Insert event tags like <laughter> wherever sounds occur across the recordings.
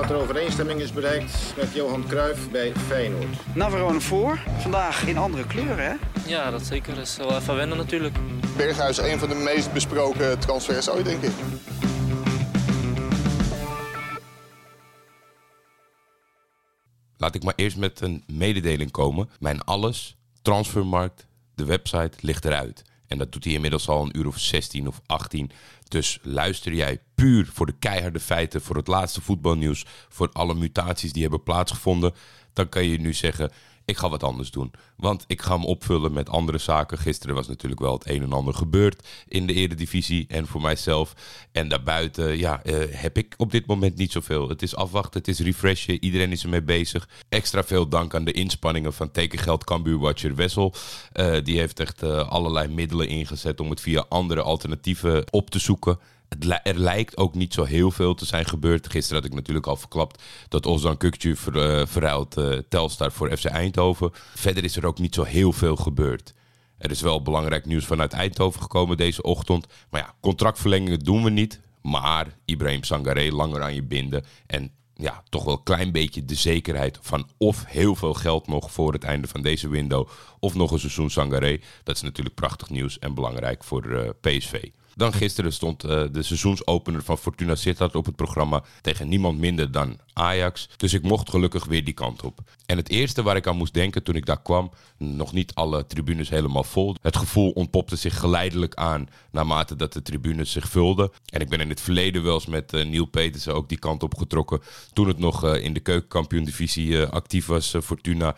dat er overeenstemming is bereikt met Johan Cruijff bij Feyenoord. Navarone voor. Vandaag in andere kleuren, hè? Ja, dat zeker. Dat is wel even wennen natuurlijk. Berghuis een van de meest besproken transfers ooit, denk ik. Laat ik maar eerst met een mededeling komen. Mijn alles, transfermarkt, de website ligt eruit. En dat doet hij inmiddels al een uur of 16 of 18. Dus luister jij puur voor de keiharde feiten, voor het laatste voetbalnieuws, voor alle mutaties die hebben plaatsgevonden, dan kan je nu zeggen: ik ga wat anders doen. Want ik ga hem opvullen met andere zaken. Gisteren was natuurlijk wel het een en ander gebeurd in de Eredivisie en voor mijzelf. En daarbuiten ja, eh, heb ik op dit moment niet zoveel. Het is afwachten, het is refreshen, iedereen is ermee bezig. Extra veel dank aan de inspanningen van tekengeld Cambuur-watcher Wessel. Eh, die heeft echt eh, allerlei middelen ingezet om het via andere alternatieven op te zoeken. Er lijkt ook niet zo heel veel te zijn gebeurd. Gisteren had ik natuurlijk al verklapt dat Ozan Kukcu ver, eh, Telstar voor FC Eindhoven. Verder is er ook niet zo heel veel gebeurd. Er is wel belangrijk nieuws vanuit Eindhoven gekomen deze ochtend. Maar ja, contractverlengingen doen we niet. Maar Ibrahim Sangaré langer aan je binden. En ja, toch wel een klein beetje de zekerheid van of heel veel geld nog voor het einde van deze window. Of nog een seizoen Sangaré. Dat is natuurlijk prachtig nieuws en belangrijk voor eh, PSV. Dan gisteren stond eh, de seizoensopener van Fortuna Sittard op het programma tegen niemand minder dan Ajax. Dus ik mocht gelukkig weer die kant op. En het eerste waar ik aan moest denken toen ik daar kwam, nog niet alle tribunes helemaal vol. Het gevoel ontpopte zich geleidelijk aan naarmate dat de tribunes zich vulden. En ik ben in het verleden wel eens met eh, Neil Petersen ook die kant op getrokken. Toen het nog eh, in de keukenkampioen-divisie eh, actief was, Fortuna.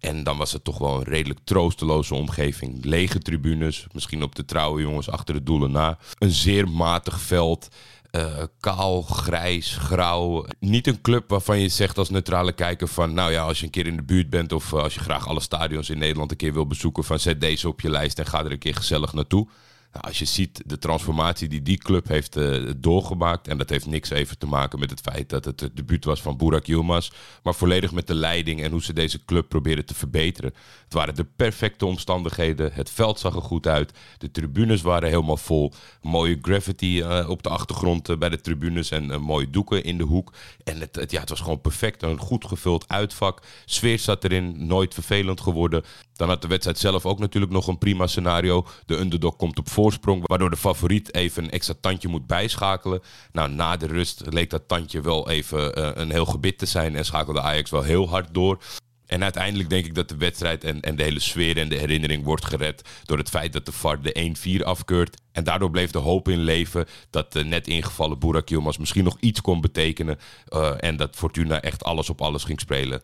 En dan was het toch wel een redelijk troosteloze omgeving. Lege tribunes, misschien op de trouwe jongens achter de doelen na. Een zeer matig veld. eh, kaal, grijs, grauw. Niet een club waarvan je zegt als neutrale kijker van... nou ja, als je een keer in de buurt bent of eh, als je graag alle stadions in Nederland een keer wil bezoeken... van zet deze op je lijst en ga er een keer gezellig naartoe. Nou, als je ziet de transformatie die die club heeft eh, doorgemaakt... en dat heeft niks even te maken met het feit dat het het debuut was van Burak Yilmaz... maar volledig met de leiding en hoe ze deze club proberen te verbeteren. Het waren de perfecte omstandigheden, het veld zag er goed uit... de tribunes waren helemaal vol, mooie graffiti eh, op de achtergrond eh, bij de tribunes... en mooie doeken in de hoek. En het, het, ja, het was gewoon perfect, een goed gevuld uitvak. Sfeer zat erin, nooit vervelend geworden... Dan had de wedstrijd zelf ook natuurlijk nog een prima scenario. De underdog komt op voorsprong, waardoor de favoriet even een extra tandje moet bijschakelen. Nou, na de rust leek dat tandje wel even eh, een heel gebit te zijn en schakelde Ajax wel heel hard door. En uiteindelijk denk ik dat de wedstrijd en, en de hele sfeer en de herinnering wordt gered door het feit dat de VAR de 1-4 afkeurt. En daardoor bleef de hoop in leven dat de net ingevallen Burak Yilmaz misschien nog iets kon betekenen. eh, en dat Fortuna echt alles op alles ging spelen.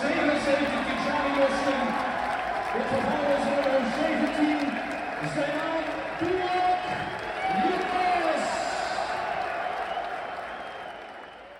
77 Xavier Het geval is nummer 17. Stefan Burak Yilmaz.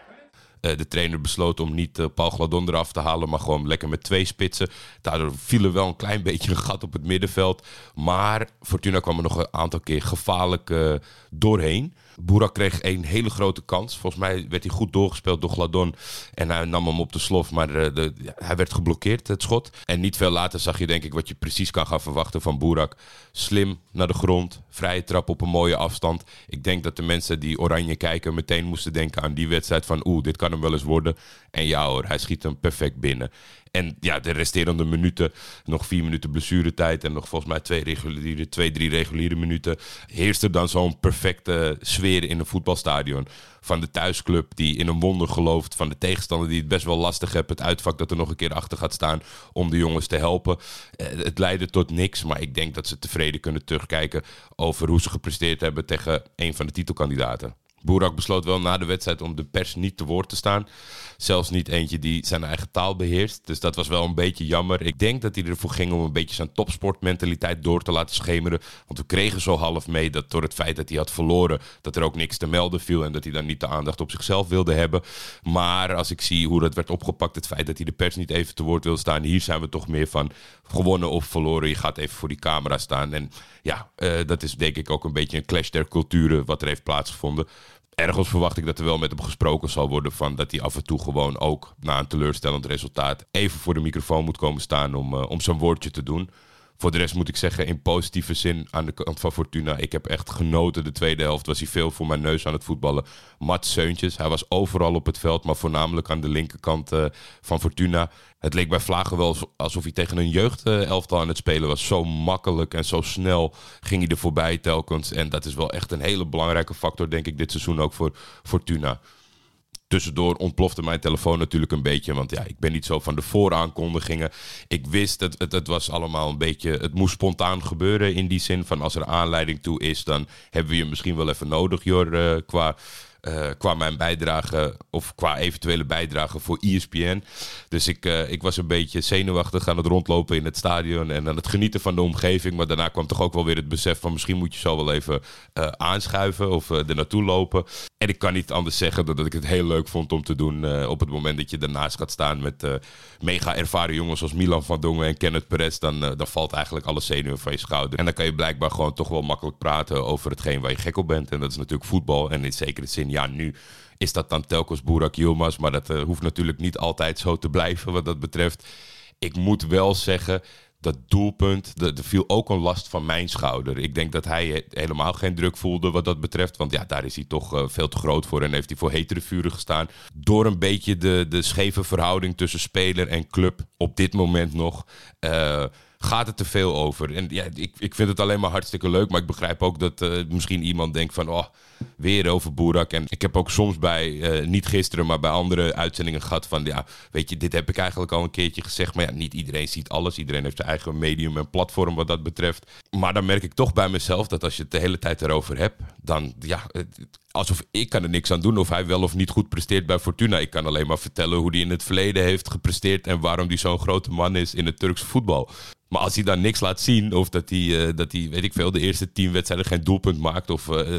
Eh, de trainer besloot om niet eh, Paul Gladon eraf te halen, maar gewoon lekker met twee spitsen. Daardoor viel er wel een klein <laughs> beetje een gat op het middenveld. Maar Fortuna kwam er nog een aantal keer gevaarlijk eh, doorheen. Boerak kreeg een hele grote kans. Volgens mij werd hij goed doorgespeeld door Gladon. En hij nam hem op de slof, maar eh, de, hij werd geblokkeerd, het schot. En niet veel later zag je denk ik wat je precies kan gaan verwachten van Boerak. Slim naar de grond, vrije trap op een mooie afstand. Ik denk dat de mensen die oranje kijken meteen moesten denken aan die wedstrijd van... oeh, dit kan wel eens worden. En ja hoor, hij schiet hem perfect binnen. En ja, de resterende minuten, nog vier minuten blessuretijd en nog volgens mij twee, reguliere, twee drie reguliere minuten, heerst er dan zo'n perfecte sfeer in een voetbalstadion. Van de thuisclub die in een wonder gelooft, van de tegenstander die het best wel lastig heeft, het uitvak dat er nog een keer achter gaat staan om de jongens te helpen. Eh, Het leidde tot niks, maar ik denk dat ze tevreden kunnen terugkijken over hoe ze gepresteerd hebben tegen een van de titelkandidaten. Boerak besloot wel na de wedstrijd om de pers niet te woord te staan. Zelfs niet eentje die zijn eigen taal beheerst. Dus dat was wel een beetje jammer. Ik denk dat hij ervoor ging om een beetje zijn topsportmentaliteit door te laten schemeren. Want we kregen zo half mee dat door het feit dat hij had verloren, dat er ook niks te melden viel. En dat hij dan niet de aandacht op zichzelf wilde hebben. Maar als ik zie hoe dat werd opgepakt, het feit dat hij de pers niet even te woord wil staan. Hier zijn we toch meer van gewonnen of verloren. Je gaat even voor die camera staan. En ja, eh, dat is denk ik ook een beetje een clash der culturen wat er heeft plaatsgevonden ergens verwacht ik dat er wel met hem gesproken zal worden van dat hij af en toe gewoon ook na een teleurstellend resultaat even voor de microfoon moet komen staan om, uh, om zijn woordje te doen. Voor de rest moet ik zeggen, in positieve zin aan de kant van Fortuna. Ik heb echt genoten. De tweede helft was hij veel voor mijn neus aan het voetballen. Mats Seuntjes, hij was overal op het veld, maar voornamelijk aan de linkerkant uh, van Fortuna. Het leek bij Vlagen wel alsof hij tegen een jeugdelftal aan het spelen was. Zo makkelijk en zo snel ging hij er voorbij telkens. En dat is wel echt een hele belangrijke factor, denk ik, dit seizoen ook voor Fortuna tussendoor ontplofte mijn telefoon natuurlijk een beetje. Want ja, ik ben niet zo van de vooraankondigingen. Ik wist dat het, het was allemaal een beetje. Het moest spontaan gebeuren in die zin van als er aanleiding toe is, dan hebben we je misschien wel even nodig, Jor, uh, qua uh, qua mijn bijdrage of qua eventuele bijdrage voor ESPN. Dus ik, uh, ik was een beetje zenuwachtig aan het rondlopen in het stadion en aan het genieten van de omgeving. Maar daarna kwam toch ook wel weer het besef van misschien moet je zo wel even uh, aanschuiven of er naartoe lopen. En ik kan niet anders zeggen dan dat ik het heel leuk vond om te doen op het moment dat je daarnaast gaat staan met mega ervaren jongens zoals Milan van Dongen en Kenneth Perez. Dan, dan valt eigenlijk alle zenuwen van je schouder. En dan kan je blijkbaar gewoon toch wel makkelijk praten over hetgeen waar je gek op bent. En dat is natuurlijk voetbal en in zekere zin ja, nu is dat dan telkens Burak Yilmaz. Maar dat uh, hoeft natuurlijk niet altijd zo te blijven wat dat betreft. Ik moet wel zeggen, dat doelpunt, er viel ook een last van mijn schouder. Ik denk dat hij helemaal geen druk voelde wat dat betreft. Want ja, daar is hij toch uh, veel te groot voor en heeft hij voor hetere vuren gestaan. Door een beetje de, de scheve verhouding tussen speler en club op dit moment nog... gaat het te veel over. En ja, ik, ik vind het alleen maar hartstikke leuk. Maar ik begrijp ook dat uh, misschien iemand denkt van... Oh, weer over Boerak. En ik heb ook soms bij, uh, niet gisteren, maar bij andere uitzendingen gehad van... Ja, weet je, dit heb ik eigenlijk al een keertje gezegd. Maar ja, niet iedereen ziet alles. Iedereen heeft zijn eigen medium en platform wat dat betreft. Maar dan merk ik toch bij mezelf dat als je het de hele tijd erover hebt... Dan, ja, alsof ik kan er niks aan doen of hij wel of niet goed presteert bij Fortuna. Ik kan alleen maar vertellen hoe hij in het verleden heeft gepresteerd... en waarom hij zo'n grote man is in het Turkse voetbal. Maar als hij dan niks laat zien, of dat hij, uh, dat hij weet ik veel, de eerste tien wedstrijden geen doelpunt maakt, of uh,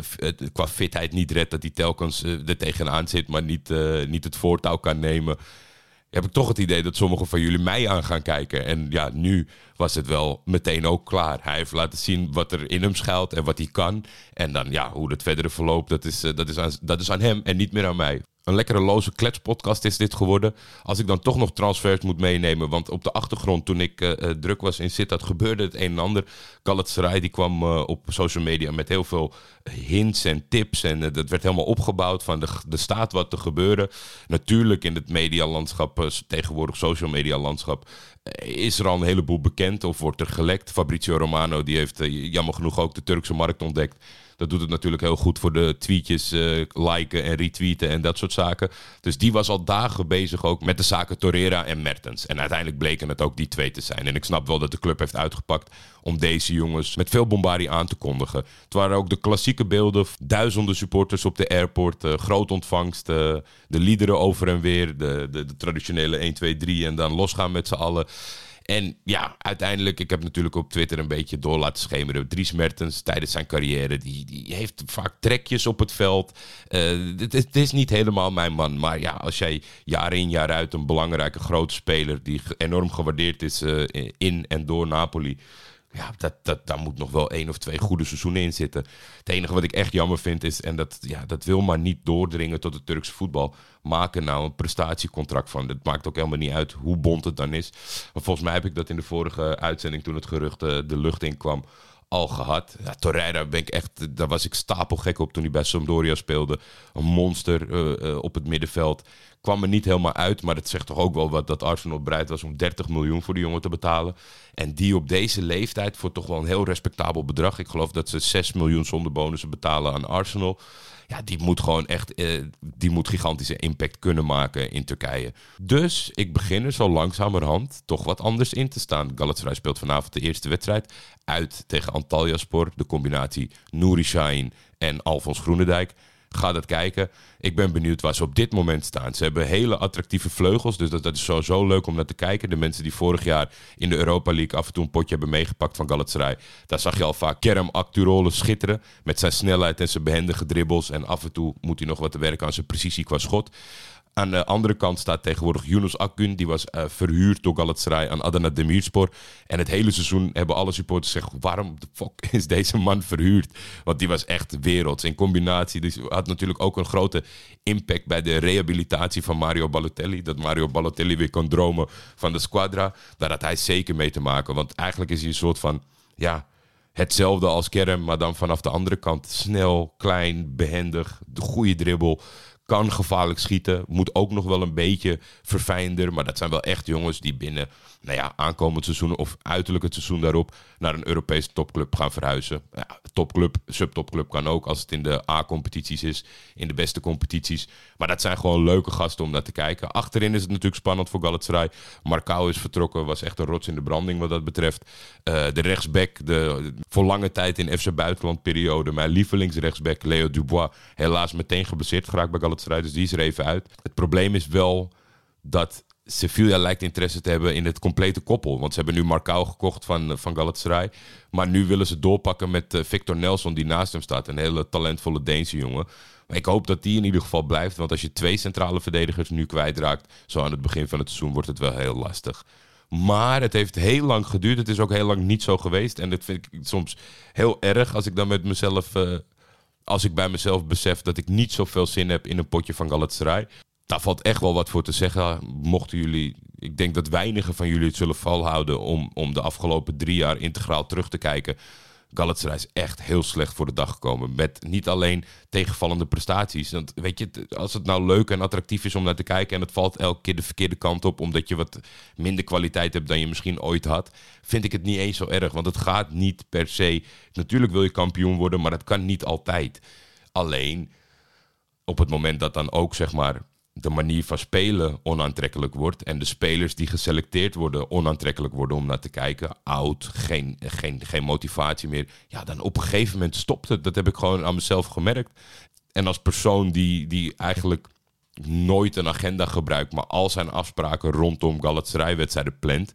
qua fitheid niet redt, dat hij telkens uh, er tegenaan zit, maar niet, niet het voortouw kan nemen, heb ik toch het idee dat sommigen van jullie mij aan gaan kijken. En ja, nu was het wel meteen ook klaar. Hij heeft laten zien wat er in hem schuilt en wat hij kan. En dan ja, hoe het verdere verloopt, dat is, dat is, dat is aan hem en niet meer aan mij een lekkere loze kletspodcast is dit geworden. Als ik dan toch nog transfers moet meenemen. Want op de achtergrond, toen ik uh, druk was in Sittard, gebeurde het een en ander. Galatasaray die kwam uh, op social media met heel veel hints en tips. En dat werd helemaal opgebouwd van de, de staat wat te gebeuren. Natuurlijk in het medialandschap, tegenwoordig social media landschap, is er al een heleboel bekend of wordt er gelekt. Fabrizio Romano die heeft jammer genoeg ook de Turkse markt ontdekt. Dat doet het natuurlijk heel goed voor de tweetjes, uh, liken en retweeten en dat soort zaken. Dus die was al dagen bezig ook met de zaken Torreira en Mertens. En uiteindelijk bleken het ook die twee te zijn. En ik snap wel dat de club heeft uitgepakt om deze jongens met veel bombardie aan te kondigen. Het waren ook de klassieke beelden. Duizenden supporters op de airport, uh, groot ontvangst, uh, de liederen over en weer, de, de, de traditionele 1, 2, 3 en dan losgaan met z'n allen. En ja, uiteindelijk, ik heb natuurlijk op Twitter een beetje door laten schemeren. Dries Mertens tijdens zijn carrière, die, die heeft vaak trekjes op het veld. Uh, het, is niet helemaal mijn man. Maar ja, als jij jaar in jaar uit een belangrijke grote speler... die enorm gewaardeerd is uh, in en door Napoli ja, dat, dat, daar moet nog wel één of twee goede seizoenen in zitten. Het enige wat ik echt jammer vind is, en dat, ja, dat wil maar niet doordringen tot het Turkse voetbal, maken nou een prestatiecontract van. Het maakt ook helemaal niet uit hoe bond het dan is. Maar volgens mij heb ik dat in de vorige uitzending, toen het gerucht uh, de lucht in kwam, al gehad. Ja, Torreira ben ik echt, daar was ik stapelgek op toen hij bij Sampdoria speelde. Een monster uh, uh, op het middenveld. Kwam er niet helemaal uit, maar het zegt toch ook wel wat dat Arsenal bereid was om 30 miljoen voor die jongen te betalen. En die op deze leeftijd voor toch wel een heel respectabel bedrag. Ik geloof dat ze 6 miljoen zonder bonussen betalen aan Arsenal ja, die moet gewoon echt, eh, die moet gigantische impact kunnen maken in Turkije. Dus ik begin er zo langzamerhand toch wat anders in te staan. Galatasaray speelt vanavond de eerste wedstrijd uit tegen Antalyaspor. De combinatie Nouri Sahin en Alfons Groenendijk. Ga dat kijken. Ik ben benieuwd waar ze op dit moment staan. Ze hebben hele attractieve vleugels, dus dat, dat is sowieso leuk om naar te kijken. De mensen die vorig jaar in de Europa League af en toe een potje hebben meegepakt van Galatasaray. Daar zag je al vaak Kerem Akturole schitteren met zijn snelheid en zijn behendige dribbles. En af en toe moet hij nog wat te werken aan zijn precisie qua schot. Aan de andere kant staat tegenwoordig Yunus Akgün. Die was uh, verhuurd door Galatasaray aan Adana Demirspor. En het hele seizoen hebben alle supporters gezegd... waarom de fuck <laughs> is deze man verhuurd? Want die was echt werelds. In combinatie dus had natuurlijk ook een grote impact... bij de rehabilitatie van Mario Balotelli. Dat Mario Balotelli weer kon dromen van de squadra. Daar had hij zeker mee te maken. Want eigenlijk is hij een soort van... ja, hetzelfde als Kerem, maar dan vanaf de andere kant. Snel, klein, behendig, de goede dribbel kan gevaarlijk schieten. Moet ook nog wel een beetje verfijnder. Maar dat zijn wel echt jongens die binnen nou ja, aankomend seizoen of uiterlijk het seizoen daarop naar een Europese topclub gaan verhuizen. Ja, topclub, subtopclub kan ook als het in de A-competities is, in de beste competities. Maar dat zijn gewoon leuke gasten om naar te kijken. Achterin is het natuurlijk spannend voor Galatasaray. Marcao is vertrokken, was echt een rots in de branding wat dat betreft. Uh, de rechtsback, de voor lange tijd in FC Buitenland periode, mijn lievelingsrechtsback Leo Dubois, helaas meteen geblesseerd geraakt bij Galatasaray, dus die is er even uit. Het probleem is wel dat Sevilla lijkt interesse te hebben in het complete koppel. Want ze hebben nu Marcao gekocht van, van Galatasaray. Maar nu willen ze doorpakken met uh, Victor Nelson, die naast hem staat. Een hele talentvolle Deense jongen. Maar ik hoop dat die in ieder geval blijft. Want als je twee centrale verdedigers nu kwijtraakt, zo aan het begin van het seizoen, wordt het wel heel lastig. Maar het heeft heel lang geduurd. Het is ook heel lang niet zo geweest. En dat vind ik soms heel erg als ik dan met mezelf. Uh, als ik bij mezelf besef dat ik niet zoveel zin heb in een potje van Galatasaray daar valt echt wel wat voor te zeggen. Mochten jullie, ik denk dat weinigen van jullie het zullen volhouden om, om de afgelopen drie jaar integraal terug te kijken. Galatasaray is echt heel slecht voor de dag gekomen. Met niet alleen tegenvallende prestaties. Want weet je, als het nou leuk en attractief is om naar te kijken en het valt elke keer de verkeerde kant op omdat je wat minder kwaliteit hebt dan je misschien ooit had, vind ik het niet eens zo erg. Want het gaat niet per se. Natuurlijk wil je kampioen worden, maar dat kan niet altijd. Alleen op het moment dat dan ook zeg maar de manier van spelen onaantrekkelijk wordt. En de spelers die geselecteerd worden onaantrekkelijk worden om naar te kijken. Oud, geen, geen, geen motivatie meer. Ja, dan op een gegeven moment stopt het. Dat heb ik gewoon aan mezelf gemerkt. En als persoon die, die eigenlijk nooit een agenda gebruikt, maar al zijn afspraken rondom Galatasaray-wedstrijden plant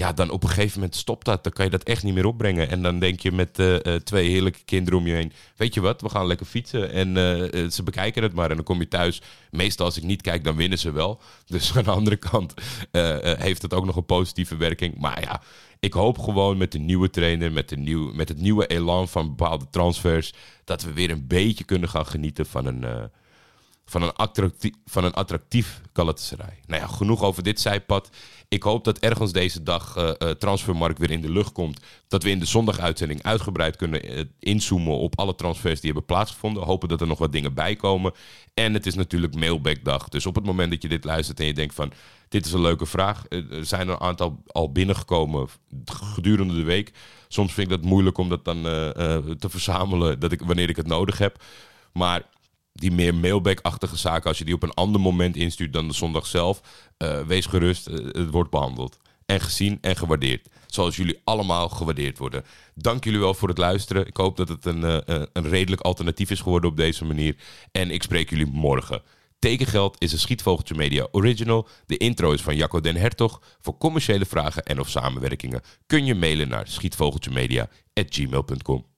ja, dan op een gegeven moment stopt dat. Dan kan je dat echt niet meer opbrengen. En dan denk je met uh, twee heerlijke kinderen om je heen... weet je wat, we gaan lekker fietsen en uh, ze bekijken het maar. En dan kom je thuis. Meestal als ik niet kijk, dan winnen ze wel. <laughs> Dus aan de andere kant heeft het ook nog een positieve werking. Maar ja, ik hoop gewoon met de nieuwe trainer... met, de nieuw, met het nieuwe elan van bepaalde transfers... dat we weer een beetje kunnen gaan genieten van een van een attractief, van een attractief Galatasaray. Nou ja, genoeg over dit zijpad. Ik hoop dat ergens deze dag uh, Transfermarkt weer in de lucht komt. Dat we in de zondaguitzending uitgebreid kunnen uh, inzoomen op alle transfers die hebben plaatsgevonden. Hopen dat er nog wat dingen bij komen. En het is natuurlijk mailbackdag. Dus op het moment dat je dit luistert en je denkt van... dit is een leuke vraag. Er zijn een aantal al binnengekomen gedurende de week. Soms vind ik dat moeilijk om dat dan te verzamelen dat ik, wanneer ik het nodig heb. Maar die meer mailback-achtige zaken, als je die op een ander moment instuurt dan de zondag zelf, uh, wees gerust, uh, het wordt behandeld. En gezien en gewaardeerd. Zoals jullie allemaal gewaardeerd worden. Dank jullie wel voor het luisteren. Ik hoop dat het een, uh, een redelijk alternatief is geworden op deze manier. En ik spreek jullie morgen. Tekengeld is een Schietvogeltje Media original. De intro is van Jacco den Hertog. Voor commerciële vragen en of samenwerkingen kun je mailen naar schietvogeltjemedia.gmail.com.